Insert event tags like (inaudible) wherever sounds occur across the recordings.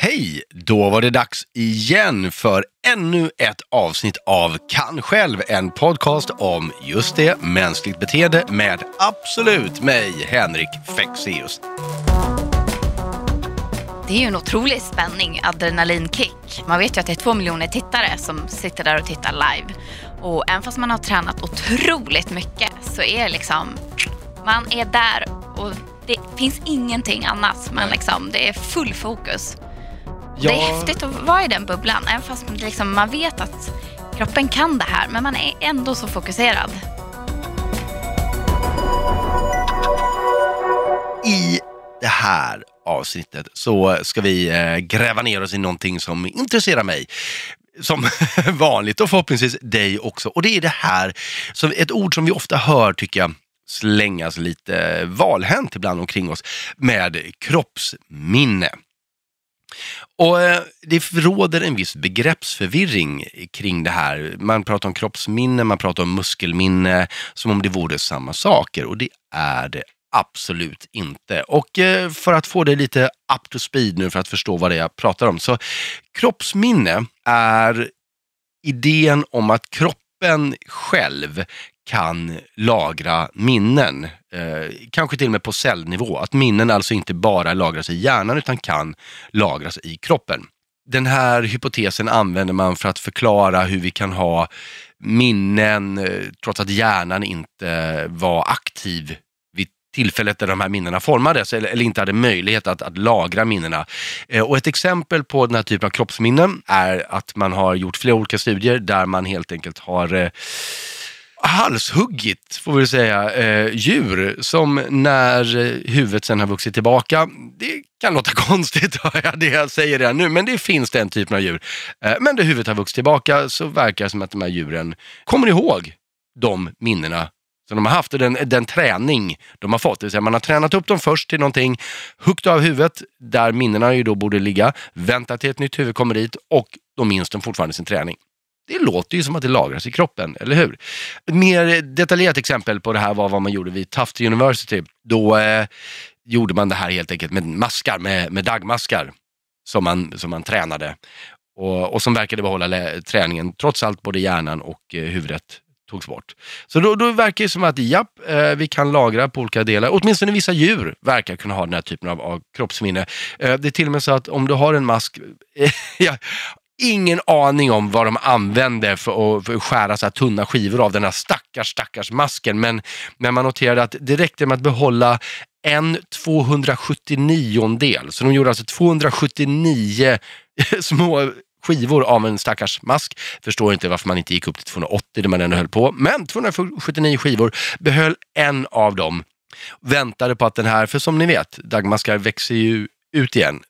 Hej! Då var det dags igen för ännu ett avsnitt av Kan själv, en podcast om just det, mänskligt beteende med absolut mig, Henrik Fexeus. Det är ju en otrolig spänning, adrenalinkick. Man vet ju att det är två miljoner tittare som sitter där och tittar live. Och även fast man har tränat otroligt mycket så är liksom, man är där och det finns ingenting annat. Men liksom, det är full fokus. Ja. Det är häftigt att vara i den bubblan, även fast liksom, man vet att kroppen kan det här, men man är ändå så fokuserad. I det här avsnittet så ska vi eh, gräva ner oss i någonting som intresserar mig. Som (laughs) vanligt och förhoppningsvis dig också. Och det är det här, som ett ord som vi ofta hör tycker jag slängas lite valhänt ibland omkring oss med kroppsminne. Och eh, det råder en viss begreppsförvirring kring det här. Man pratar om kroppsminne, man pratar om muskelminne, som om det vore samma saker. Och det är det absolut inte. Och eh, för att få det lite up to speed nu för att förstå vad det är jag pratar om. Så kroppsminne är idén om att kroppen själv kan lagra minnen. Eh, kanske till och med på cellnivå. Att minnen alltså inte bara lagras i hjärnan utan kan lagras i kroppen. Den här hypotesen använder man för att förklara hur vi kan ha minnen eh, trots att hjärnan inte var aktiv vid tillfället där de här minnena formades eller, eller inte hade möjlighet att, att lagra minnena. Eh, och ett exempel på den här typen av kroppsminnen är att man har gjort flera olika studier där man helt enkelt har eh, halshuggit, får vi säga, eh, djur som när eh, huvudet sen har vuxit tillbaka, det kan låta (laughs) konstigt, hör jag det jag säger redan nu, men det finns den typen av djur. Eh, men när huvudet har vuxit tillbaka så verkar det som att de här djuren kommer ihåg de minnena som de har haft och den, den träning de har fått. Det vill säga man har tränat upp dem först till någonting, huggit av huvudet där minnena ju då borde ligga, väntat till ett nytt huvud kommer dit och då minns de fortfarande sin träning. Det låter ju som att det lagras i kroppen, eller hur? Ett mer detaljerat exempel på det här var vad man gjorde vid Tufts University. Då eh, gjorde man det här helt enkelt med maskar, med, med dagmaskar som man, som man tränade och, och som verkade behålla träningen trots allt både hjärnan och eh, huvudet togs bort. Så då, då verkar det som att japp, eh, vi kan lagra på olika delar. Åtminstone vissa djur verkar kunna ha den här typen av, av kroppsminne. Eh, det är till och med så att om du har en mask, (laughs) ja, ingen aning om vad de använde för att, för att skära så här tunna skivor av den här stackars, stackars masken. Men, men man noterade att det räckte med att behålla en 279 del. Så de gjorde alltså 279 (laughs) små skivor av en stackars mask. Förstår inte varför man inte gick upp till 280 när man ändå höll på. Men 279 skivor, behöll en av dem. Väntade på att den här, för som ni vet, dagmaskar växer ju ut igen.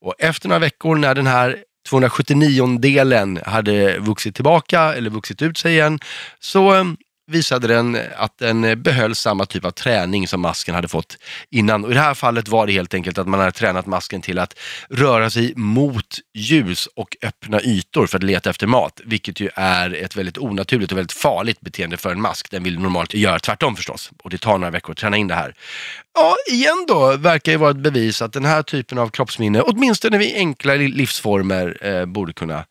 Och efter några veckor när den här 279-delen hade vuxit tillbaka eller vuxit ut sig igen. Så ehm, visade den eh, att den eh, behöll samma typ av träning som masken hade fått innan. Och I det här fallet var det helt enkelt att man hade tränat masken till att röra sig mot ljus och öppna ytor för att leta efter mat, vilket ju är ett väldigt onaturligt och väldigt farligt beteende för en mask. Den vill normalt göra tvärtom förstås och det tar några veckor att träna in det här. Ja, igen då verkar ju vara ett bevis att den här typen av kroppsminne, åtminstone vid enkla livsformer, eh, borde kunna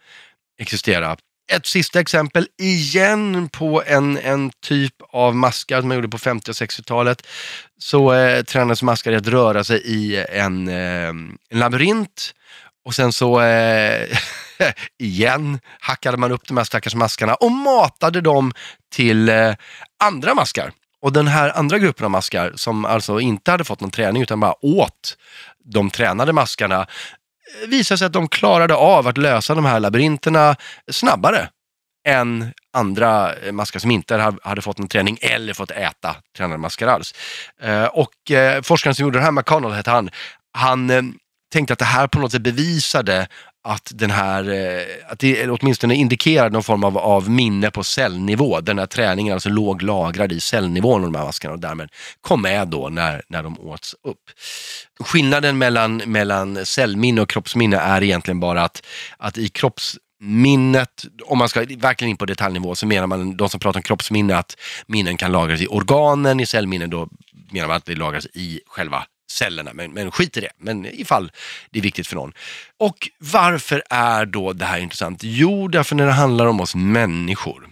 existera. Ett sista exempel, igen på en, en typ av maskar som man gjorde på 50 och 60-talet. Så eh, tränades maskar i att röra sig i en, eh, en labyrint och sen så, eh, (laughs) igen, hackade man upp de här stackars maskarna och matade dem till eh, andra maskar. Och den här andra gruppen av maskar som alltså inte hade fått någon träning utan bara åt de tränade maskarna visade sig att de klarade av att lösa de här labyrinterna snabbare än andra eh, maskar som inte hade fått någon träning eller fått äta tränade maskar alls. Eh, och eh, forskaren som gjorde det här, McConnell hette han, han tänkte att det här på något sätt bevisade att den här, eh, att det åtminstone indikerar någon form av, av minne på cellnivå. Den här träningen alltså låg lagrad i cellnivån av de här maskarna och därmed kom med då när, när de åts upp. Skillnaden mellan, mellan cellminne och kroppsminne är egentligen bara att, att i kroppsminnet, om man ska verkligen in på detaljnivå, så menar man, de som pratar om kroppsminne, att minnen kan lagras i organen, i cellminnen då menar man att det lagras i själva cellerna, men, men skit i det. Men ifall det är viktigt för någon. Och varför är då det här intressant? Jo, därför när det handlar om oss människor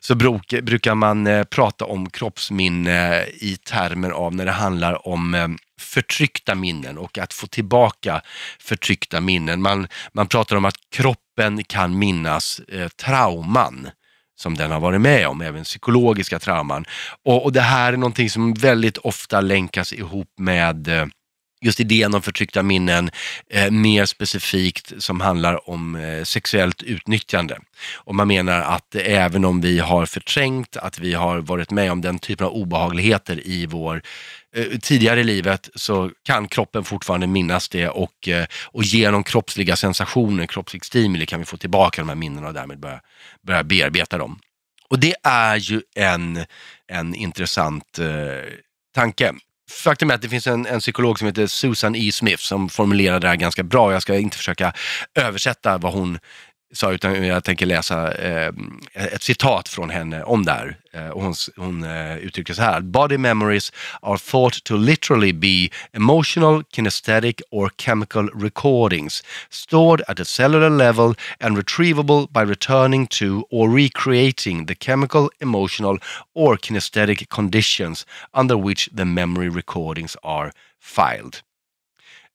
så bruk, brukar man eh, prata om kroppsminne i termer av när det handlar om eh, förtryckta minnen och att få tillbaka förtryckta minnen. Man, man pratar om att kroppen kan minnas eh, trauman som den har varit med om, även psykologiska trauman. Och, och det här är någonting som väldigt ofta länkas ihop med eh, just idén om förtryckta minnen, eh, mer specifikt som handlar om eh, sexuellt utnyttjande. Och man menar att även om vi har förträngt, att vi har varit med om den typen av obehagligheter i vår eh, tidigare i livet så kan kroppen fortfarande minnas det och, eh, och genom kroppsliga sensationer, kroppslig stimuli kan vi få tillbaka de här minnena och därmed börja, börja bearbeta dem. Och det är ju en, en intressant eh, tanke faktum är att det finns en, en, psykolog som heter Susan E. Smith som formulerar det här ganska bra. Jag ska inte försöka översätta vad hon sa, utan jag tänker läsa eh, ett citat från henne om det här. Eh, och hon hon eh, uttrycker så här. Body memories are thought to literally be emotional, kinesthetic or chemical recordings stored at a cellular level and retrievable by returning to or recreating the chemical, emotional or kinesthetic conditions under which the memory recordings are filed.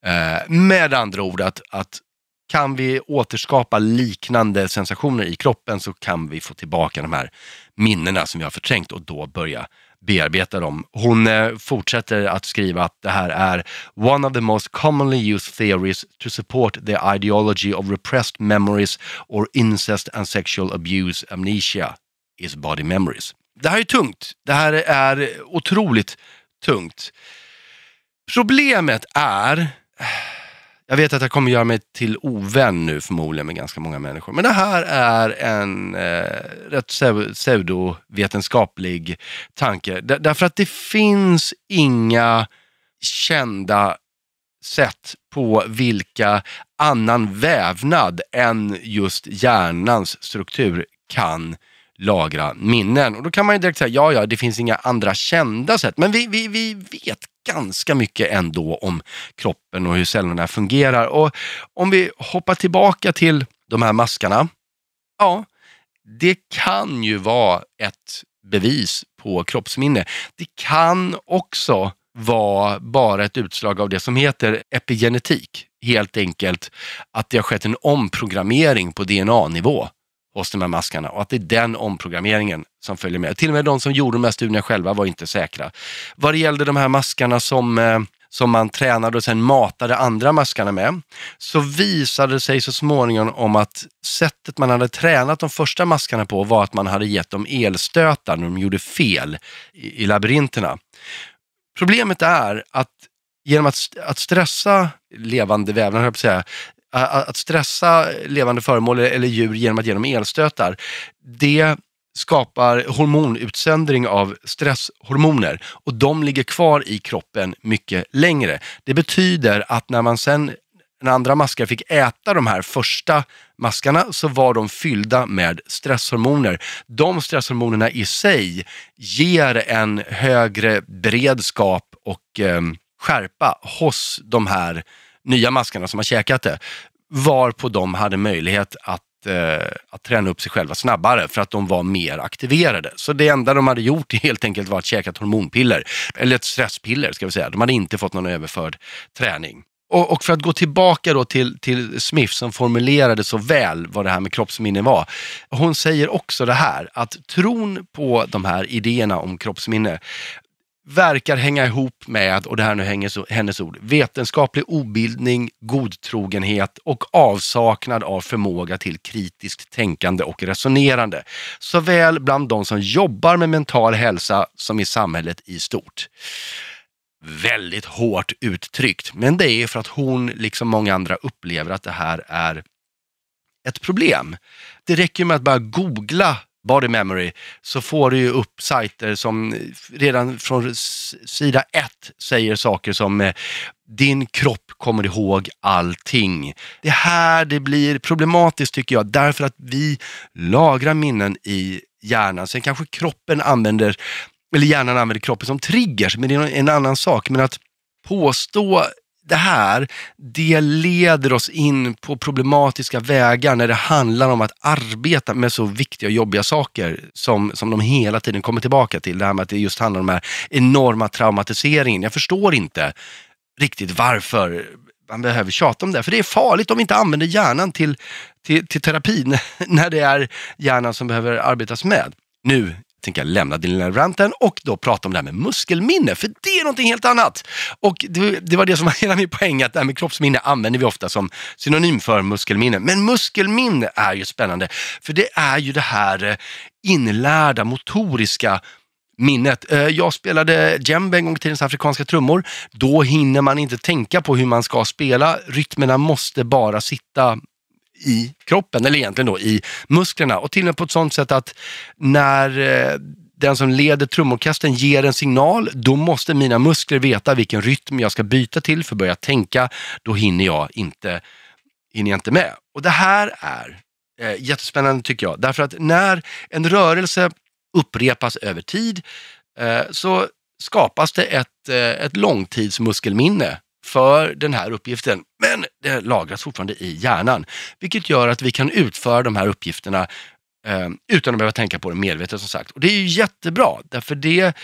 Eh, med andra ord att, att kan vi återskapa liknande sensationer i kroppen så kan vi få tillbaka de här minnena som vi har förträngt och då börja bearbeta dem. Hon eh, fortsätter att skriva att det här är one of the most commonly used theories to support the ideology of repressed memories or incest and sexual abuse amnesia is body memories. Det här är tungt. Det här är otroligt tungt. Problemet är jag vet att jag kommer göra mig till ovän nu förmodligen med ganska många människor. Men det här är en eh, rätt pseudovetenskaplig tanke. D därför att det finns inga kända sätt på vilka annan vävnad än just hjärnans struktur kan lagra minnen. Och då kan man ju direkt säga, ja, ja, det finns inga andra kända sätt. Men vi, vi, vi vet ganska mycket ändå om kroppen och hur cellerna fungerar. Och om vi hoppar tillbaka till de här maskarna. Ja, det kan ju vara ett bevis på kroppsminne. Det kan också vara bara ett utslag av det som heter epigenetik. Helt enkelt att det har skett en omprogrammering på DNA-nivå oss de här maskarna och att det är den omprogrammeringen som följer med. Till och med de som gjorde de här studierna själva var inte säkra. Vad det gällde de här maskarna som eh, som man tränade och sen matade andra maskarna med, så visade det sig så småningom om att sättet man hade tränat de första maskarna på var att man hade gett dem elstötar när de gjorde fel i, i labyrinterna. Problemet är att genom att, att stressa levande vävnader, att stressa levande föremål eller djur genom att ge dem elstötar, det skapar hormonutsöndring av stresshormoner och de ligger kvar i kroppen mycket längre. Det betyder att när man sen när andra maskar fick äta de här första maskarna så var de fyllda med stresshormoner. De stresshormonerna i sig ger en högre beredskap och eh, skärpa hos de här nya maskarna som har käkat det, varpå de hade möjlighet att eh, att träna upp sig själva snabbare för att de var mer aktiverade. Så det enda de hade gjort (laughs) helt enkelt var att käka ett hormonpiller, eller ett stresspiller ska vi säga. De hade inte fått någon överförd träning. Och, och, för att gå tillbaka då till, till Smith som formulerade så väl vad det här med kroppsminne var. Hon säger också det här att tron på de här idéerna om kroppsminne verkar hänga ihop med, och det här nu hänger hennes ord, vetenskaplig obildning, godtrogenhet och avsaknad av förmåga till kritiskt tänkande och resonerande. Såväl bland de som jobbar med mental hälsa som i samhället i stort. Väldigt hårt uttryckt, men det är för att hon, liksom många andra, upplever att det här är ett problem. Det räcker med att bara googla body memory så får du ju upp sajter som eh, redan från sida ett säger saker som eh, din kropp kommer ihåg allting. Det här det blir problematiskt tycker jag därför att vi lagrar minnen i hjärnan. Sen kanske kroppen använder, eller hjärnan använder kroppen som triggers, men det är en annan sak. Men att påstå det här, det leder oss in på problematiska vägar när det handlar om att arbeta med så viktiga och jobbiga saker som, som de hela tiden kommer tillbaka till. Det här med att det just handlar om den här enorma traumatiseringen. Jag förstår inte riktigt varför man behöver tjata om det. För det är farligt om vi inte använder hjärnan till, till, till terapi (laughs) när det är hjärnan som behöver arbetas med. Nu tänker jag lämna den lilla ranten och då prata om det här med muskelminne, för det är någonting helt annat. Och det, det var det som var hela min poäng, att det här med kroppsminne använder vi ofta som synonym för muskelminne. Men muskelminne är ju spännande, för det är ju det här eh, inlärda motoriska minnet. Eh, jag spelade djembe en gång i tiden, afrikanska trummor. Då hinner man inte tänka på hur man ska spela. Rytmerna måste bara sitta i kroppen, eller egentligen då i musklerna. Och till och med på ett sånt sätt att när eh, den som leder trumorkestern ger en signal, då måste mina muskler veta vilken rytm jag ska byta till för att börja tänka. Då hinner jag inte, hinner jag inte med. Och det här är eh, jättespännande tycker jag, därför att när en rörelse upprepas över tid eh, så skapas det ett, eh, ett långtidsmuskelminne för den här uppgiften. Men det lagras fortfarande i hjärnan, vilket gör att vi kan utföra de här uppgifterna eh, utan att behöva tänka på det medvetet som sagt. Och det är ju jättebra, därför det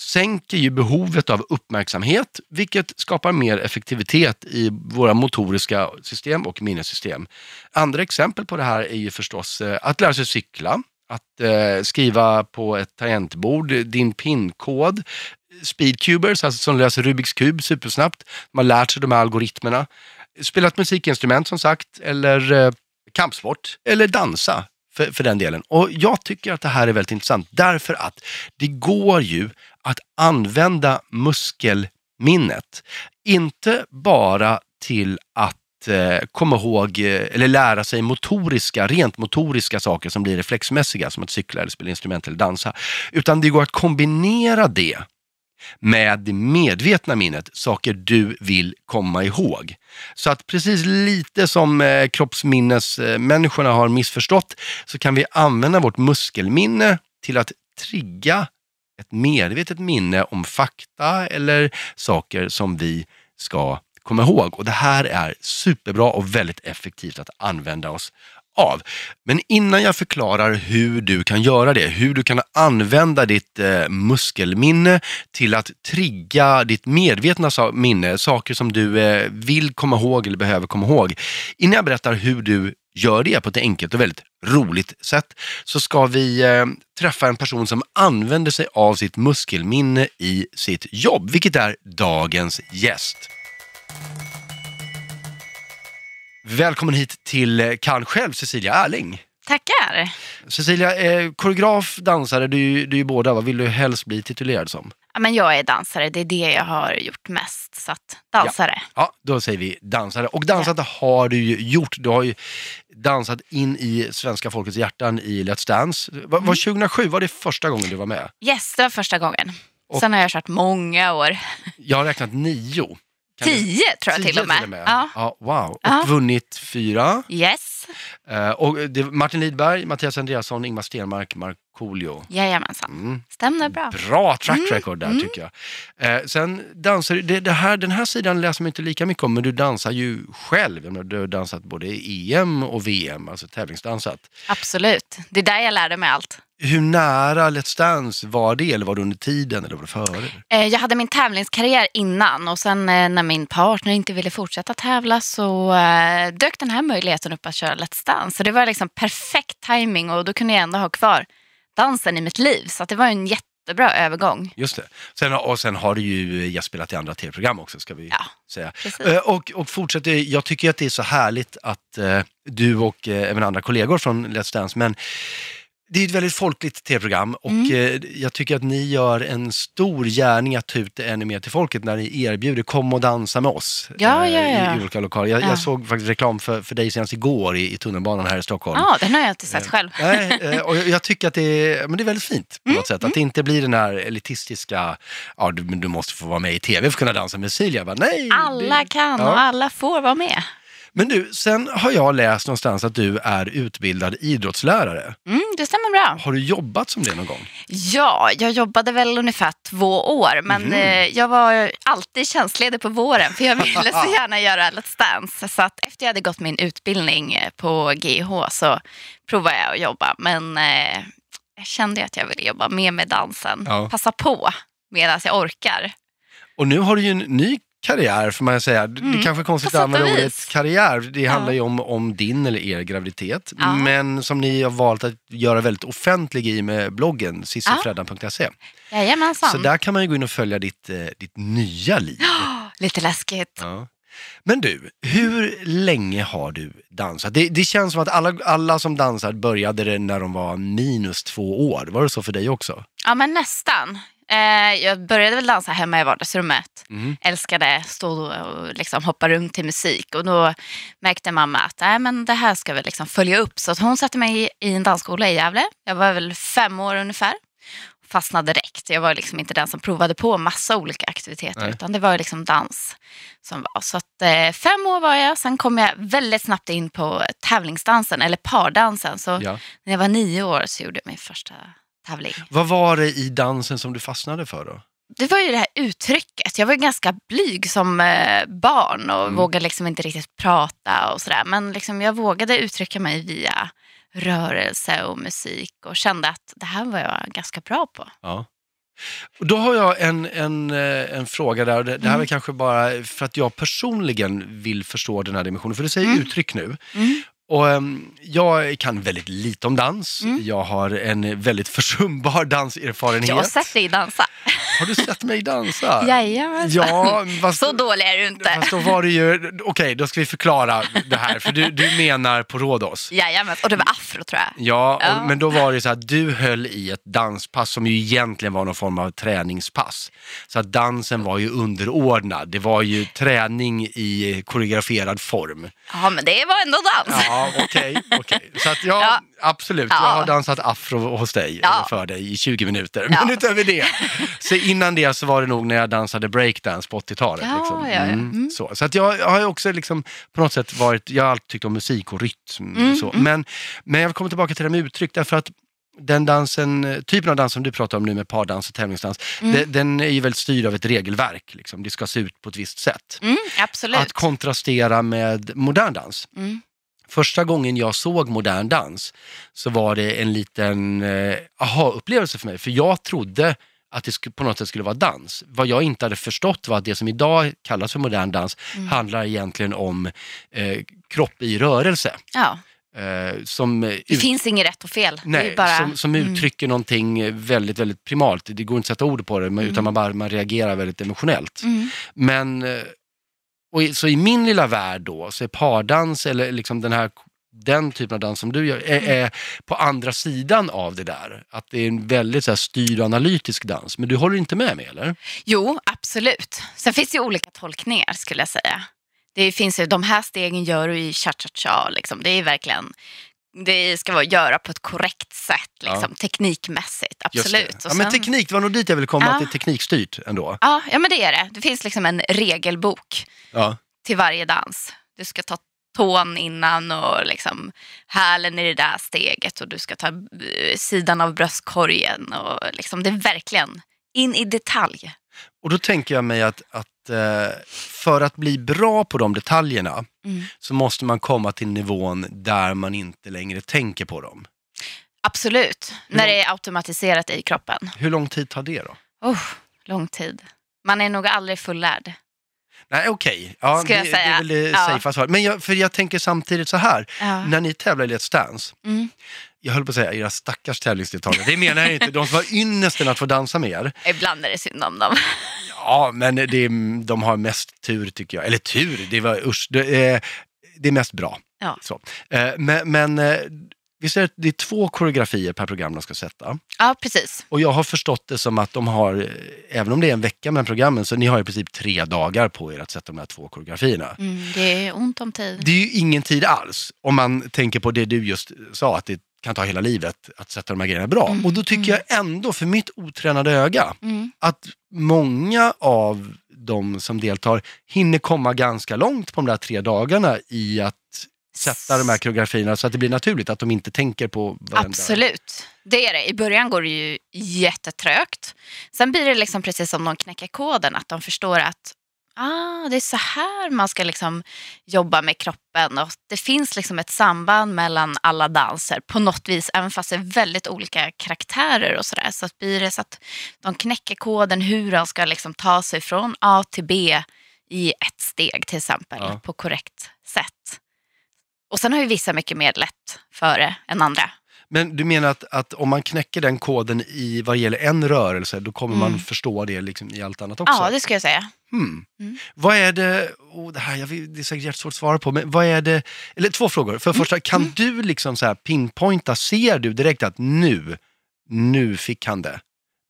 sänker ju behovet av uppmärksamhet, vilket skapar mer effektivitet i våra motoriska system och minnessystem. Andra exempel på det här är ju förstås eh, att lära sig cykla, att eh, skriva på ett tangentbord din pinkod, speedcubers, alltså som löser Rubiks kub supersnabbt. De har lärt sig de här algoritmerna. Spelat musikinstrument som sagt, eller eh, kampsport, eller dansa för, för den delen. Och jag tycker att det här är väldigt intressant därför att det går ju att använda muskelminnet. Inte bara till att eh, komma ihåg eh, eller lära sig motoriska, rent motoriska saker som blir reflexmässiga, som att cykla eller spela instrument eller dansa. Utan det går att kombinera det med det medvetna minnet, saker du vill komma ihåg. Så att precis lite som eh, kroppsminnesmänniskorna har missförstått så kan vi använda vårt muskelminne till att trigga ett medvetet minne om fakta eller saker som vi ska komma ihåg. Och det här är superbra och väldigt effektivt att använda oss av. Men innan jag förklarar hur du kan göra det, hur du kan använda ditt eh, muskelminne till att trigga ditt medvetna minne, saker som du eh, vill komma ihåg eller behöver komma ihåg. Innan jag berättar hur du gör det på ett enkelt och väldigt roligt sätt så ska vi eh, träffa en person som använder sig av sitt muskelminne i sitt jobb, vilket är dagens gäst. Välkommen hit till Kan själv, Cecilia Erling. Tackar. Cecilia, eh, koreograf, dansare, du, du är ju båda. Vad vill du helst bli titulerad som? Ja, men jag är dansare, det är det jag har gjort mest. Så att, dansare. Ja. ja, då säger vi dansare. Och dansat ja. har du ju gjort. Du har ju dansat in i svenska folkets hjärtan i Let's Dance. Var, var 2007 mm. var det första gången du var med? Yes, det var första gången. Och, Sen har jag kört många år. Jag har räknat nio. Tio tror jag till och med. Till och med. Ja. ja. wow, och ja. vunnit fyra. Yes. Uh, och det, Martin Lidberg, Mattias Andreasson, Ingmar Stenmark, Markoolio. Jajamensan, mm. stämmer bra. Bra track mm, record där mm. tycker jag. Uh, sen dansar det, det här, den här sidan läser man inte lika mycket om, men du dansar ju själv. Du har dansat både EM och VM, alltså tävlingsdansat. Absolut, det är där jag lärde mig allt. Hur nära Let's Dance var det? Eller var det under tiden eller var det före? Eh, jag hade min tävlingskarriär innan och sen eh, när min partner inte ville fortsätta tävla så eh, dök den här möjligheten upp att köra Let's Dance. Så det var liksom perfekt timing och då kunde jag ändå ha kvar dansen i mitt liv. Så det var en jättebra övergång. Just det. Sen, och sen har du ju gästspelat i andra tv-program också ska vi ja, säga. Och, och fortsätter, jag tycker att det är så härligt att du och även andra kollegor från Let's Dance, men det är ett väldigt folkligt tv-program och mm. Eh, jag tycker att ni gör en stor gärning att ta ut det ännu mer till folket när ni erbjuder kom och dansa med oss ja, ja, ja. I, olika lokaler. Jag, ja. jag, såg faktiskt reklam för, för dig senast igår i, i tunnelbanan här i Stockholm. Ja, den har jag inte sett själv. Nej, och jag tycker att det är, men det är väldigt fint på mm. något sätt. Att det inte blir den här elitistiska, ja du, du måste få vara med i tv för att kunna dansa med Silja. Bara, nej, alla det, kan och alla får vara med. Men du, sen har jag läst någonstans att du är utbildad idrottslärare. Mm, det stämmer bra. Har du jobbat som det någon gång? Ja, jag jobbade väl ungefär två år, men eh, jag var alltid tjänstledig på våren för jag ville så (laughs) gärna göra Let's Dance. Så att efter jag hade gått min utbildning eh, på GH så provade jag att jobba, men eh, jag kände att jag ville jobba mer med dansen. Ja. Passa på medan jag orkar. Och nu har du ju en ny karriär får man säga. Det Mm, kanske är konstigt att använda ordet karriär. Det Ja. handlar ju om, om din eller er graviditet. Ja. Men som ni har valt att göra väldigt offentlig i med bloggen sissifreddan.se. Jajamensan. Så där kan man ju gå in och följa ditt, eh, ditt nya liv. (gasps) Lite läskigt. Ja. Men du, hur länge har du dansat? Det, det känns som att alla, alla som dansar började det när de var minus två år. Var det så för dig också? Ja, men nästan. Eh, jag började väl dansa hemma i vardagsrummet. Mm. Älskade stå och liksom hoppa runt till musik. Och då märkte mamma att Nej, men det här ska vi liksom följa upp. Så hon satte mig i en dansskola i Gävle. Jag var väl fem år ungefär. Fastnade direkt. Jag var liksom inte den som provade på massa olika aktiviteter. Nej. Utan det var liksom dans som var. Så att, eh, fem år var jag. Sen kom jag väldigt snabbt in på tävlingsdansen, eller pardansen. Så Ja. när jag var nio år så gjorde jag min första tävling. Vad var det i dansen som du fastnade för då? det var ju det här uttrycket. Jag var ganska blyg som eh, barn och Mm. vågade liksom inte riktigt prata och sådär. Men liksom jag vågade uttrycka mig via rörelse och musik och kände att det här var jag ganska bra på. Ja. Då har jag en, en, eh, en fråga där. Det, det här är Mm. kanske bara för att jag personligen vill förstå den här dimensionen. För du säger Mm. uttryck nu. Mm. Och, ehm, jag kan väldigt lite om dans. Mm. Jag har en väldigt försumbar danserfarenhet. Jag har sett dig dansa. Har du sett mig dansa? (laughs) Jajamensan. Ja, fast, Så dålig är du inte. fast då var det ju, okej då ska vi förklara det här, för du, du menar på Rhodos. Jajamän, och det var afro tror jag. Ja, och, Ja. men då var det så att du höll i ett danspass som ju egentligen var någon form av träningspass. Så att dansen var ju underordnad. Det var ju träning i koreograferad form. Ja, men det var ändå dans. Ja, okej, okej. Så att ja, Ja. Absolut. Ja. Jag har dansat afro hos dig, Ja. eller för dig, i 20 minuter. Ja. Men utöver det. Så innan det så var det nog när jag dansade breakdance på 80-talet. Ja, liksom. ja, ja. Mm. Så, så att jag har ju också liksom på något sätt varit, jag har alltid tyckt om musik och rytm. Mm, så. mm. Men, men jag kommer tillbaka till det med uttryck, därför att den dansen, typen av dans som du pratar om nu med pardans och tävlingsdans, Mm. det, den är ju väldigt styrd av ett regelverk. Liksom. Det ska se ut på ett visst sätt. Mm. Att kontrastera med modern dans. Mm. Första gången jag såg modern dans så var det en liten eh, aha-upplevelse för mig. För jag trodde att det på något sätt skulle vara dans. Vad jag inte hade förstått var att det som idag kallas för modern dans Mm. handlar egentligen om eh, kropp i rörelse. Ja, Eh, som, det finns inget rätt och fel. nej, bara... som, som Mm. uttrycker någonting väldigt, väldigt primalt. Det går inte att sätta ord på det, men, utan man, bara, man reagerar väldigt emotionellt. Mm. Men, eh, och i, så i min lilla värld då, så är pardans eller liksom den här den typen av dans som du gör, är, Mm. är på andra sidan av det där. Att det är en väldigt så här, styrd och analytisk dans. Men du håller inte med mig eller? Jo, absolut. Sen finns det ju olika tolkningar skulle jag säga. Det finns ju, de här stegen gör du i cha-cha-cha. Liksom. Det är verkligen, det ska vara göra på ett korrekt sätt, liksom, teknikmässigt. Just Absolut. Ja, men teknik, det var nog dit jag ville komma, Ja. att det är teknikstyrt ändå. ja, ja, men det är det. Det finns liksom en regelbok Ja. till varje dans. Du ska ta tån innan och liksom hälen i det där steget och du ska ta eh, sidan av bröstkorgen. Och liksom, det är verkligen in i detalj. Och då tänker jag mig att, att eh, för att bli bra på de detaljerna Mm. så måste man komma till nivån där man inte längre tänker på dem. Absolut, när det är automatiserat i kroppen. Hur lång tid tar det då? Oh, lång tid. Man är nog aldrig fullärd. Nej, okej. Ja, Ska det, jag det är väl det Ja. safea svaret. Men jag, för jag tänker samtidigt så här, Ja. när ni tävlar i Let's Dance, Mm. Jag höll på att säga era stackars tävlingsdeltagare, det menar jag inte, de som har ynnesten att få dansa med er. Ibland är det synd om dem. Ja, men det, är- de har mest tur tycker jag. Eller tur, det var usch, det är, det är mest bra. Ja. Så. Eh, Men, men eh, visst är det, det är två koreografier per program de ska sätta. Ja, precis. Och jag har förstått det som att de har, eh, även om det är en vecka med programmen, så ni har i princip tre dagar på er att sätta de här två koreografierna. Mm, det är ont om tid. Det är ju ingen tid alls om man tänker på det du just sa, att det kan ta hela livet att sätta de här grejerna bra. Mm, Och då tycker jag ändå, för mitt otränade öga, Mm. att många av de som deltar hinner komma ganska långt på de där tre dagarna i att sätta de här koreografierna så att det blir naturligt, att de inte tänker på varenda... Absolut, det är det. I början går det ju jättetrögt. Sen blir det liksom precis som de knäcker koden, att de förstår att ah, det är så här man ska liksom jobba med kroppen. Och det finns liksom ett samband mellan alla danser på något vis, även fast det är väldigt olika karaktärer och sådär. Så att blir det så att de knäcker koden hur de ska liksom ta sig från A till B i ett steg till exempel, Ja. på korrekt sätt. Och sen har ju vissa mycket mer lätt för det än andra. Men du menar att, att om man knäcker den koden i vad gäller en rörelse, då kommer man förstå det liksom i allt annat också? Mm. Ja, det ska jag säga. Hmm. Mm. Vad är det, oh, det här jag vet, det är säkert jättesvårt att svara på, men vad är det, eller två frågor. För det första, kan Mm. du liksom så här pinpointa, ser du direkt att nu, nu fick han det?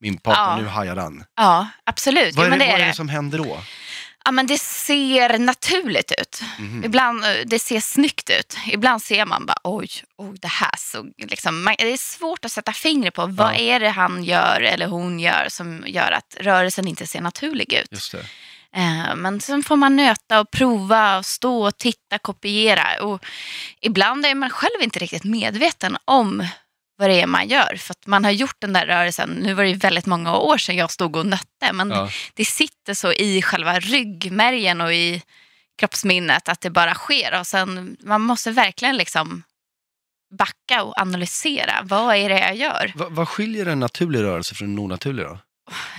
Min partner, Ja. nu hajade han. Ja, absolut. Vad jo, är, men det, det vad är det. som händer då? Ja, men det ser naturligt ut. Mhm. Ibland eh, det ser snyggt ut. Ibland ser man bara oj, oj det här såg liksom. Man, det är svårt att sätta fingret på vad Ja. är det han gör eller hon gör som gör att rörelsen inte ser naturlig ut. Eh, Men sen får man nöta och prova och stå och titta, kopiera. Och ibland är man själv inte riktigt medveten om vad det är man gör. För att man har gjort den där rörelsen, nu var det ju väldigt många år sedan jag stod och nötte, men Ja. det sitter så i själva ryggmärgen och i kroppsminnet att det bara sker. Och sen, man måste verkligen liksom backa och analysera. Vad är det jag gör? Va, vad skiljer en naturlig rörelse från en onaturlig då?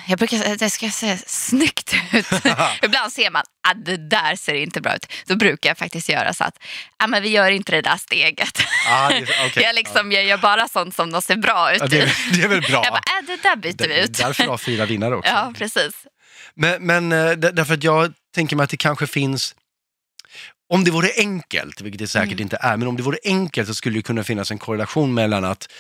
Jag brukar det ska se snyggt ut. (laughs) Ibland ser man att det där ser inte bra ut. Då brukar jag faktiskt göra så att ah, men vi gör inte det där steget. Ah, det, (laughs) okay. jag, liksom, jag gör bara sånt som de ser bra ut ja, det, är- det är väl bra. Jag bara, äh, det där byter vi ut. Därför har fyra vinnare också. (laughs) Ja, precis. Men, men eh, där- därför att jag tänker mig att det kanske finns, om det vore enkelt, vilket det säkert Mm. inte är, men om det vore enkelt så skulle det kunna finnas en korrelation mellan att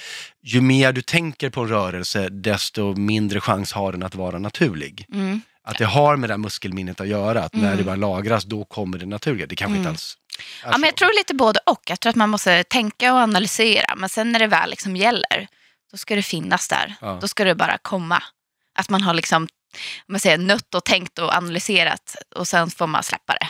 ju mer du tänker på en rörelse, desto mindre chans har den att vara naturlig. Mm. Att det har med det här muskelminnet att göra, att när Mm. det bara lagras, då kommer det naturliga. Det kanske inte Mm. alls är Ja, men jag tror lite både och. Jag tror att man måste tänka och analysera. Men sen när det väl liksom gäller, då ska det finnas där. Ja. Då ska det bara komma. Att man har liksom, om man säger, nött och tänkt och analyserat och sen får man släppa det.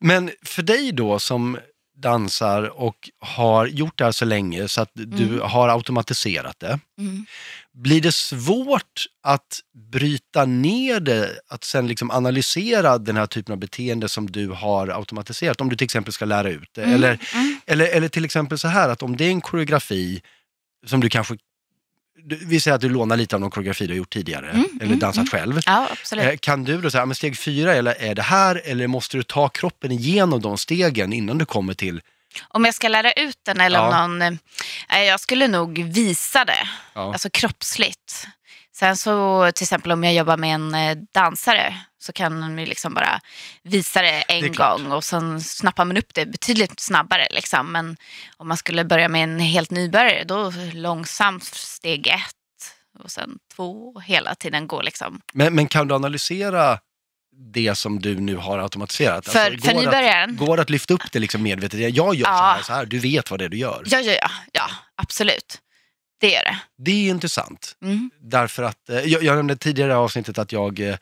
Men för dig då som dansar och har gjort det här så länge så att du Mm. har automatiserat det. Mm. Blir det svårt att bryta ner det, att sen liksom analysera den här typen av beteende som du har automatiserat? Om du till exempel ska lära ut det. Mm. Eller, Mm. eller, eller till exempel så här att om det är en koreografi som du kanske, vi säger att du lånar lite av någon koreografi du har gjort tidigare, Mm, eller mm, dansat mm. själv. Ja. Eh, Kan du då säga, men steg fyra, eller är det här, eller måste du ta kroppen igenom de stegen innan du kommer till, Om jag ska lära ut den eller om Ja. någon... eh, Jag skulle nog visa det, ja, alltså kroppsligt. Sen så till exempel om jag jobbar med en eh, dansare så kan man ju liksom bara visa det en Det är gång och sen snappar man upp det betydligt snabbare. Liksom. Men om man skulle börja med en helt nybörjare då långsamt steg ett och sen två och hela tiden gå liksom. men, men kan du analysera det som du nu har automatiserat? För, Alltså, för går det att- nybörjaren, Går det att lyfta upp det liksom medvetet? Jag gör så Ja. här, så här, du vet vad det är du gör. ja, ja, ja, ja, absolut. Det gör det. Det är intressant. Mm. Därför att, eh, jag, jag nämnde tidigare i avsnittet att jag eh,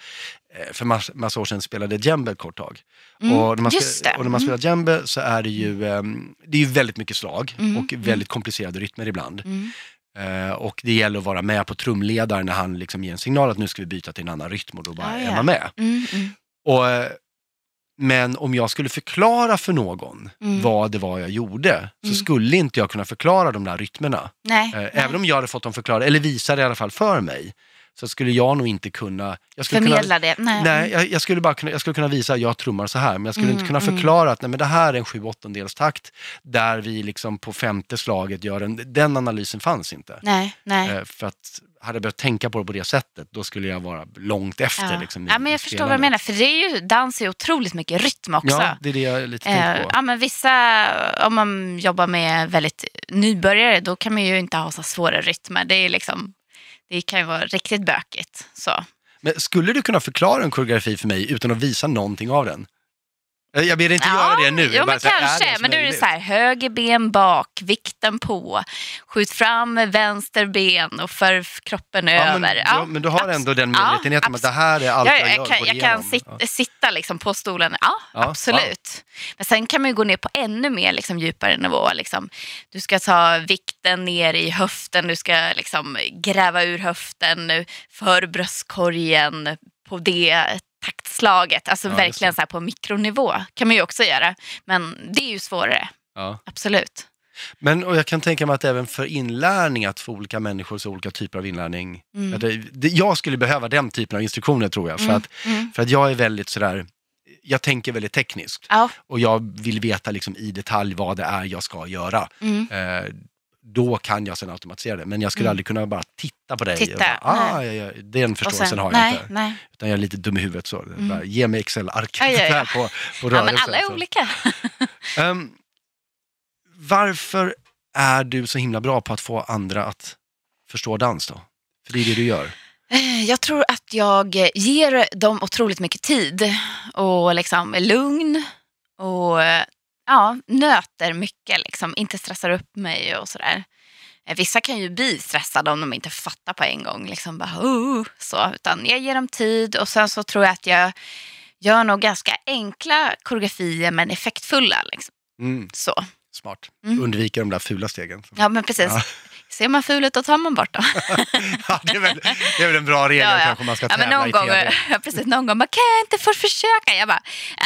för mass, massa år sedan spelade djembe ett kort tag. Mm. Och när man, Just spe- det. och när man Mm. spelar djembe så är det ju, eh, det är ju väldigt mycket slag Mm, och väldigt komplicerade rytmer ibland. Mm. Eh, och det gäller att vara med på trumledaren när han liksom ger en signal att nu ska vi byta till en annan rytm och då bara Ah, är ja. man med. Mm, mm, Och, eh, men om jag skulle förklara för någon Mm. vad det var jag gjorde så Mm. skulle inte jag kunna förklara de där rytmerna. Nej. Eh, nej. Även om jag hade fått dem förklarade, eller visade i alla fall för mig, så skulle jag nog inte kunna... Jag skulle kunna Förmedla det. Nej. Nej, jag, jag, skulle bara kunna, jag skulle kunna visa att jag trummar så här, men jag skulle Mm, inte kunna mm. förklara att nej, men det här är en sju takt där vi liksom på femte slaget gör en... Den analysen fanns inte. Nej, nej. Eh, för att hade jag börjat tänka på det på det sättet, då skulle jag vara långt efter. Ja. Liksom, i- ja, men jag förstår vad du menar. För det är ju, dans är otroligt mycket rytm också. Ja, det är det jag lite Eh, tänkt på. ja, men vissa, om man jobbar med väldigt nybörjare, då kan man ju inte ha så svåra rytmer. Det, är liksom, det kan ju vara riktigt bökigt. Så. Men skulle du kunna förklara en koreografi för mig utan att visa någonting av den? Eh, Jag ber inte göra det nu. Jag Jo, men är kanske. ens men då är det så här, höger ben bak, vikten på. Skjut fram vänster ben och för kroppen Ja, över. men, ja, men du har ändå den Ja, medvetenheten om att det här är allt Ja, jag, jag, gör. kan, jag kan sitta, Ja. sitta liksom på stolen. Ja, Ja, absolut. Men sen kan man ju gå ner på ännu mer liksom, djupare nivå. Liksom. Du ska ta vikten ner i höften, du ska liksom, gräva ur höften för bröstkorgen på det taktslaget. Alltså Ja, verkligen så här på mikronivå kan man ju också göra. Men det är ju svårare, Ja. absolut. Men och jag kan tänka mig att även för inlärning, att få olika människor så olika typer av inlärning. Mm. Det, jag skulle behöva den typen av instruktioner tror jag. För, Mm, att, mm. för att jag är väldigt sådär, jag tänker väldigt tekniskt. Ja, Och jag vill veta liksom i detalj vad det är jag ska göra. mm. Eh, då kan jag sen automatisera det. Men jag skulle Mm. aldrig kunna bara titta på dig. och Titta, bara, ah, ja, ja, den Och förståelsen sen- har jag nej, inte. Nej. Utan jag är lite dum i huvudet så. Mm. Bara, ge mig Excel-arket Ja, ja, ja. på, på Ja, rörelsen. men alla är så. olika. (laughs) Ehm, varför är du så himla bra på att få andra att förstå dans då? För det är det du gör. Eh, Jag tror att jag ger dem otroligt mycket tid och liksom lugn och eh, ja, nöter mycket, liksom. inte stressar upp mig och sådär. Eh, Vissa kan ju bli stressade om de inte fattar på en gång. Liksom bara, "Oh", så, utan jag ger dem tid och sen så tror jag att jag gör nog ganska enkla koreografier men effektfulla. Liksom. Mm, Så. smart. Mm. Undvika de där fula stegen. Ja, men precis. Ja. Ser man ful ut, då tar man bort dem. (laughs) Ja, det, är väl, det är väl en bra regel Ja, ja. kanske man ska Ja, men tävla någon i gång, tv. (laughs) ja, precis, någon gång bara, kan jag inte få försöka? Jag bara,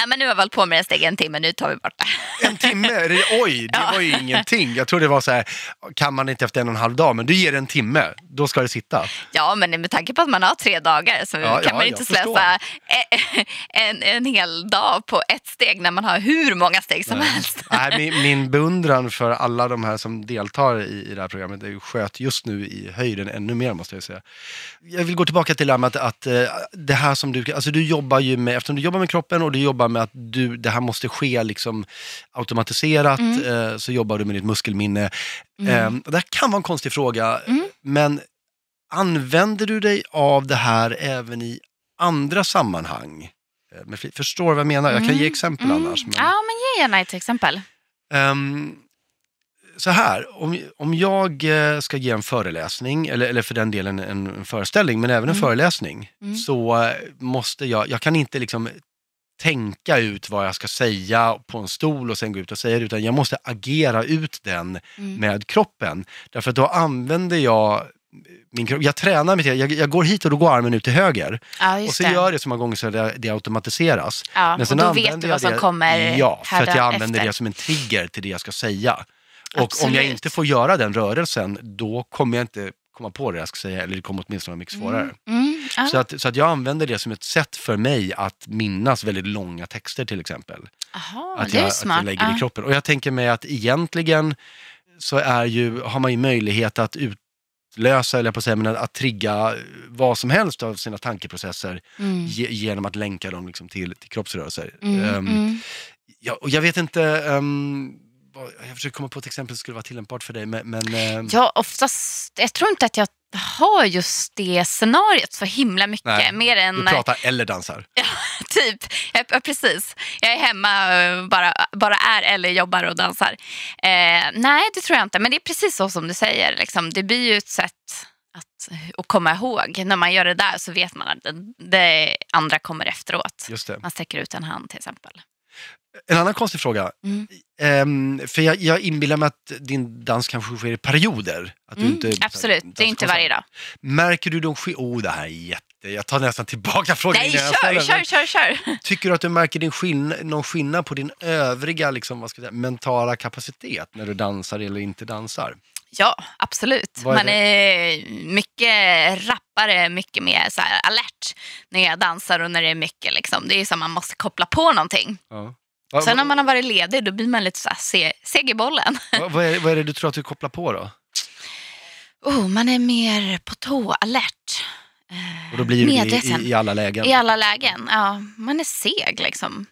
men nu har jag hållit på med det steg en timme, nu tar vi bort det. (laughs) En timme, är det, oj, det var ju ingenting. Jag trodde det var så här, kan man inte efter en och en halv dag, men du ger en timme, då ska det sitta. Ja, men med tanke på att man har tre dagar så kan man inte slösa en, en hel dag på ett steg när man har hur många steg som Nej. helst. Nej, min, min beundran för alla de här som deltar i, i det här programmet det sköt just nu i höjden ännu mer måste jag säga. Jag vill gå tillbaka till det här med att, att eh, det här som du, alltså du jobbar ju med, eftersom du jobbar med kroppen och du jobbar med att du, det här måste ske liksom automatiserat, eh, så jobbar du med ditt muskelminne. Eh, det här kan vara en konstig fråga, Mm. men använder du dig av det här även i andra sammanhang? Förstår du vad jag menar? Jag kan ge exempel Mm. annars. Men... Ja, men ge gärna ett exempel. Ehm, så här, om, om jag eh, ska ge en föreläsning, eller, eller för den delen en, en föreställning, men även en Mm. föreläsning, Mm. så eh, måste jag, jag kan inte liksom tänka ut vad jag ska säga på en stol och sen gå ut och säga det, utan jag måste agera ut den Mm. med kroppen. Därför att då använder jag min kropp, jag tränar till, jag, jag går hit och då går armen ut till höger. Ja, Och så det. gör det så många gånger så det, det automatiseras. ja, Men och sen då använder vet du vad som det, kommer Ja, för att jag använder efter. det som en trigger till det jag ska säga. Och om Absolut. jag inte får göra den rörelsen, då kommer jag inte komma på det jag ska säga, eller det kommer åtminstone vara mycket svårare. Mm. Mm. Så, att, så att jag använder det som ett sätt för mig att minnas väldigt långa texter till exempel. Aha, att, det är jag, smart. att jag lägger ja. i kroppen. Och jag tänker mig att egentligen så är ju, har man ju möjlighet att utlösa, eller jag på att säga, men att, trigga vad som helst av sina tankeprocesser Mm. ge, genom att länka dem liksom till, till kroppsrörelser. Mm. Ehm, Mm. Ja, och jag vet inte, vad- jag försöker komma på ett exempel som skulle vara tillämpbart för dig, men, men ehm, Ja, oftast, jag tror inte att jag har just det scenariot så himla mycket. Nej, mer än du pratar eller dansar. (laughs) typ, ja, ja, precis. Jag är hemma, eh, bara, bara är eller jobbar och dansar. Eh, nej, det tror jag inte. Men det är precis så som du säger. Liksom. Det blir ju ett sätt att, att komma ihåg. När man gör det där så vet man att det, det andra kommer efteråt. Just det. Man sträcker ut en hand till exempel. En annan konstig fråga. Mm. Ehm, för jag, jag inbillar mig att din dans kanske sker i perioder. Att du Mm, inte, absolut, det är inte varje dag. Märker du de sk- Oh, det här är jätte... Jag tar nästan tillbaka frågan Nej, kör, ställer kör, kör, kör. Tycker du att du märker din skill- någon skillnad på din övriga liksom, vad ska jag säga, mentala kapacitet när du dansar eller inte dansar? Ja, absolut. Är Man är mycket rappare, mycket mer så alert när jag dansar och när det är mycket. Liksom. Det är som man måste koppla på någonting. Ja. Va- Sen om man har varit ledig då blir man lite så här se, seg i bollen. va- vad, är, vad är det du tror att du kopplar på då? Oh, man är mer på tå, alert. Och då blir det i, medveten. i, i alla lägen? I alla lägen. Ja, man är seg liksom.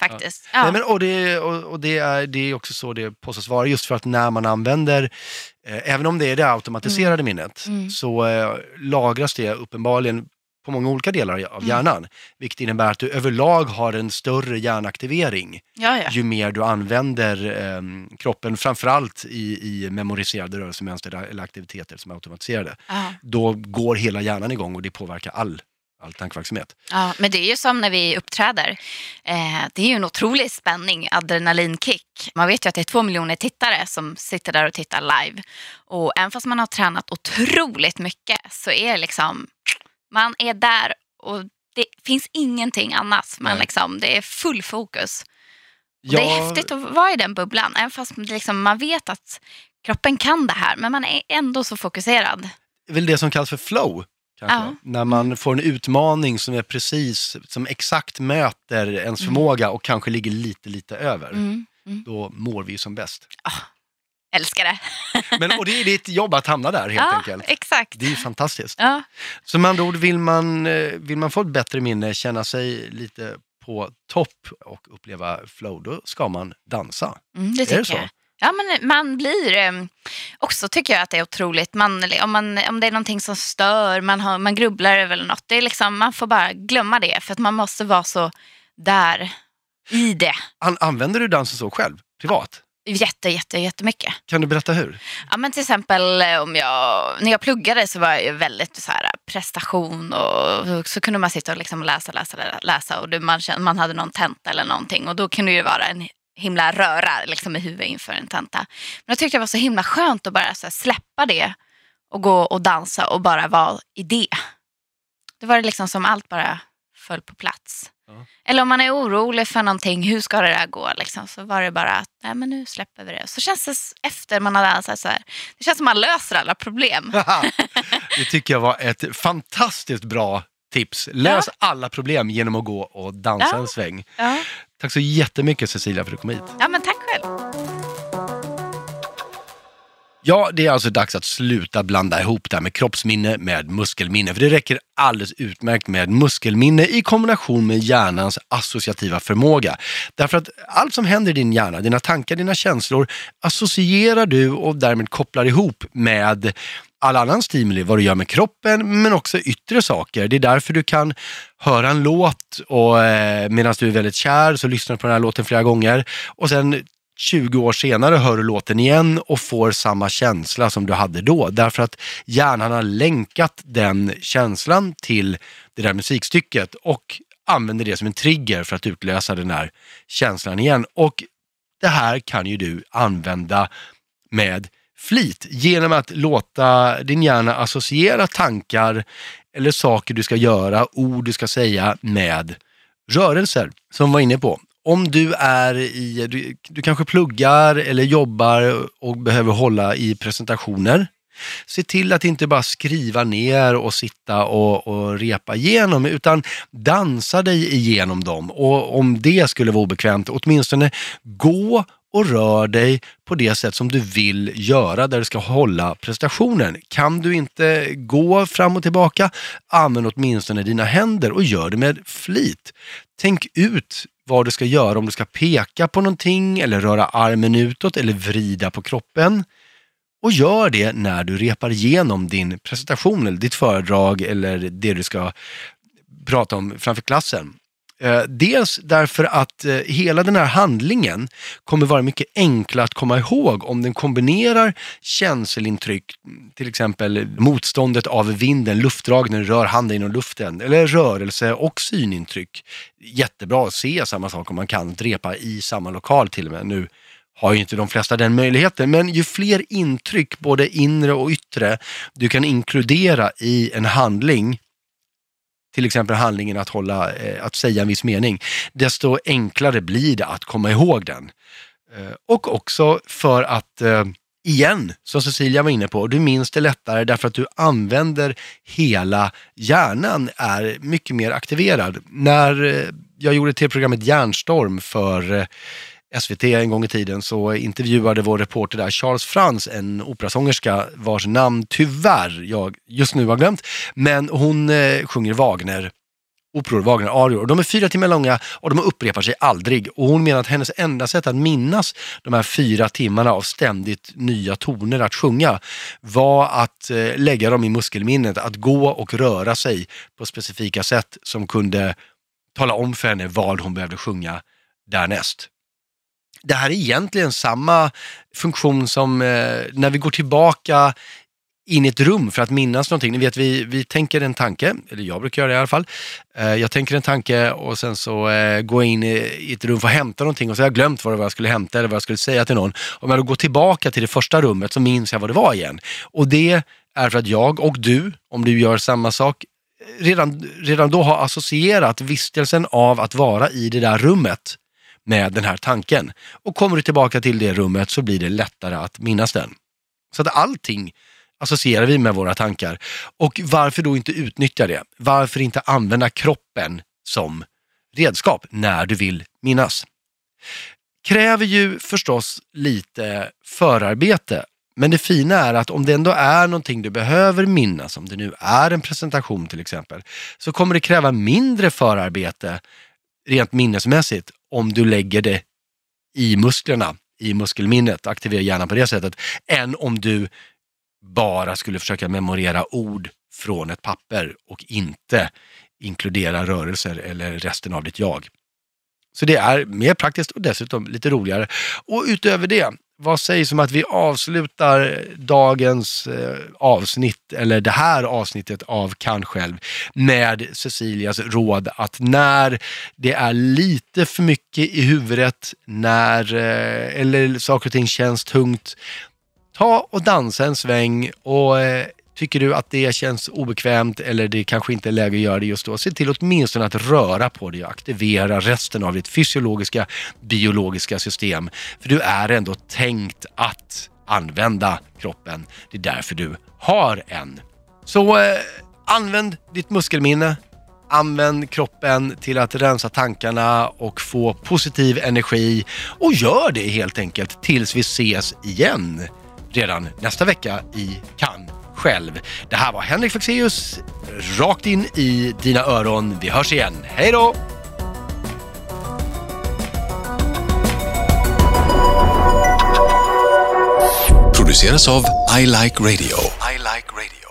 Faktiskt. Ja. Nej, men, och det, och, och det, är, det är också så det påstås vara, just för att när man använder, även om det är det automatiserade minnet, Mm. så eh, lagras det uppenbarligen på många olika delar av Mm. hjärnan. Vilket innebär att du överlag har en större hjärnaktivering Ja, ja. ju mer du använder ehm, kroppen, framförallt i, i memoriserade rörelsemönster eller aktiviteter som är automatiserade. ja. Då går hela hjärnan igång och det påverkar all, all tankeverksamhet. Ja, men det är ju som när vi uppträder. Eh, det är ju en otrolig spänning, adrenalinkick. Man vet ju att det är två miljoner tittare som sitter där och tittar live. Och även fast man har tränat otroligt mycket så är liksom, man är där och det finns ingenting annat. Man liksom, det är full fokus. Och Det är häftigt att vara i den bubblan, även fast liksom, man vet att kroppen kan det här, men man är ändå så fokuserad. Det är väl det som kallas för flow. Kanske. Ja. När man får en utmaning som är precis, som exakt möter ens förmåga och kanske ligger lite, lite över. Mm. Mm. Då mår vi ju som bäst. Älskar det. (laughs) Men, och det är ditt jobb att hamna där helt ja, enkelt. exakt. Det är ju fantastiskt. Ja. Så med andra ord, vill man, eh, vill man få ett bättre minne, känna sig lite på topp och uppleva flow, då ska man dansa. Mm, det Är tycker det så? jag. Ja, men man blir eh, också, tycker jag att det är otroligt, man, om, man, om det är någonting som stör, man, har, man grubblar över något, det är liksom, man får bara glömma det för att man måste vara så där i det. An, använder du dansen så själv, privat? Jätte, jätte, jättemycket. Kan du berätta hur? Ja, men till exempel eh, om jag, när jag pluggade så var jag väldigt så här, prestation och så kunde man sitta och liksom läsa, läsa, läsa och man, kände, man hade någon tenta eller någonting och då kunde det vara en himla röra liksom, i huvudet inför en tenta. Men jag tyckte det var så himla skönt att bara så här, släppa det och gå och dansa och bara vara i det. Det var det liksom som allt bara föll på plats. Ja. Eller om man är orolig för någonting, hur ska det där gå? Liksom, så var det bara att nej, men nu släpper vi det. Så känns det efter man har dansat så här, det känns som man löser alla problem. (laughs) (laughs) det tycker jag var ett fantastiskt bra tips. Lös alla problem genom att gå och dansa Ja. en sväng. Tack så jättemycket Cecilia för att du kom hit. ja men tack själv. Ja, det är alltså dags att sluta blanda ihop det här med kroppsminne med muskelminne. För det räcker alldeles utmärkt med muskelminne i kombination med hjärnans associativa förmåga. Därför att allt som händer i din hjärna, dina tankar, dina känslor, associerar du och därmed kopplar ihop med all annan stimuli, vad du gör med kroppen, men också yttre saker. Det är därför du kan höra en låt och eh, medan du är väldigt kär så lyssnar du på den här låten flera gånger och sen 20 år senare hör du låten igen och får samma känsla som du hade då. Därför att hjärnan har länkat den känslan till det där musikstycket och använder det som en trigger för att utlösa den här känslan igen. Och det här kan ju du använda med flit genom att låta din hjärna associera tankar eller saker du ska göra, ord du ska säga med rörelser som vi var inne på. Om du är i, du, du kanske pluggar eller jobbar och behöver hålla i presentationer. Se till att inte bara skriva ner och sitta och, och repa igenom utan dansa dig igenom dem. Och om det skulle vara obekvämt, åtminstone gå och rör dig på det sätt som du vill göra där du ska hålla prestationen. Kan du inte gå fram och tillbaka, använd åtminstone dina händer och gör det med flit. Tänk ut vad du ska göra, om du ska peka på någonting eller röra armen utåt eller vrida på kroppen. Och gör det när du repar igenom din presentation eller ditt föredrag eller det du ska prata om framför klassen. Eh, dels därför att eh, hela den här handlingen kommer vara mycket enklare att komma ihåg om den kombinerar känselintryck, till exempel motståndet av vinden, luftdragningen, rör handen genom luften, eller rörelse och synintryck. Jättebra att se samma sak om man kan, drepa i samma lokal till och med. Nu har ju inte de flesta den möjligheten, men ju fler intryck, både inre och yttre, du kan inkludera i en handling, till exempel handlingen att, hålla, eh, att säga en viss mening, desto enklare blir det att komma ihåg den. Eh, och också för att, eh, igen, som Cecilia var inne på, du minns det lättare därför att du använder hela hjärnan, är mycket mer aktiverad. När jag gjorde tv-programmet Hjärnstorm för SVT en gång i tiden så intervjuade vår reporter där Charles Frans, en operasångerska vars namn tyvärr jag just nu har glömt. Men hon eh, sjunger Wagner operor, Wagner-arior. De är fyra timmar långa och de upprepar sig aldrig. Och hon menar att hennes enda sätt att minnas de här fyra timmarna av ständigt nya toner att sjunga var att eh, lägga dem i muskelminnet, att gå och röra sig på specifika sätt som kunde tala om för henne vad hon behövde sjunga därnäst. Det här är egentligen samma funktion som eh, när vi går tillbaka in i ett rum för att minnas någonting. Ni vet, vi, vi tänker en tanke, eller jag brukar göra det i alla fall. Eh, jag tänker en tanke och sen så eh, går jag in i, i ett rum för att hämta någonting och så har jag glömt vad det var jag skulle hämta eller vad jag skulle säga till någon. Om jag då går tillbaka till det första rummet så minns jag vad det var igen. Och det är för att jag och du, om du gör samma sak, redan, redan då har associerat vistelsen av att vara i det där rummet med den här tanken. Och kommer du tillbaka till det rummet så blir det lättare att minnas den. Så att allting associerar vi med våra tankar. Och varför då inte utnyttja det? Varför inte använda kroppen som redskap när du vill minnas? Kräver ju förstås lite förarbete men det fina är att om det ändå är någonting du behöver minnas, om det nu är en presentation till exempel, så kommer det kräva mindre förarbete rent minnesmässigt om du lägger det i musklerna, i muskelminnet, aktivera hjärnan på det sättet, än om du bara skulle försöka memorera ord från ett papper och inte inkludera rörelser eller resten av ditt jag. Så det är mer praktiskt och dessutom lite roligare. Och utöver det, vad sägs om att vi avslutar dagens eh, avsnitt, eller det här avsnittet av Kan själv, med Cecilias råd att när det är lite för mycket i huvudet, när, eh, eller saker och ting känns tungt, ta och dansa en sväng och eh, Tycker du att det känns obekvämt eller det kanske inte är läge att göra det just då, se till åtminstone att röra på dig och aktivera resten av ditt fysiologiska, biologiska system. För du är ändå tänkt att använda kroppen. Det är därför du har en. Så eh, använd ditt muskelminne, Använd kroppen till att rensa tankarna och få positiv energi och gör det helt enkelt tills vi ses igen redan nästa vecka i Cannes själv. Det här var Henrik Fexeus, rakt in i dina öron. Vi hörs igen. Hej då! Produceras av I Like Radio. I like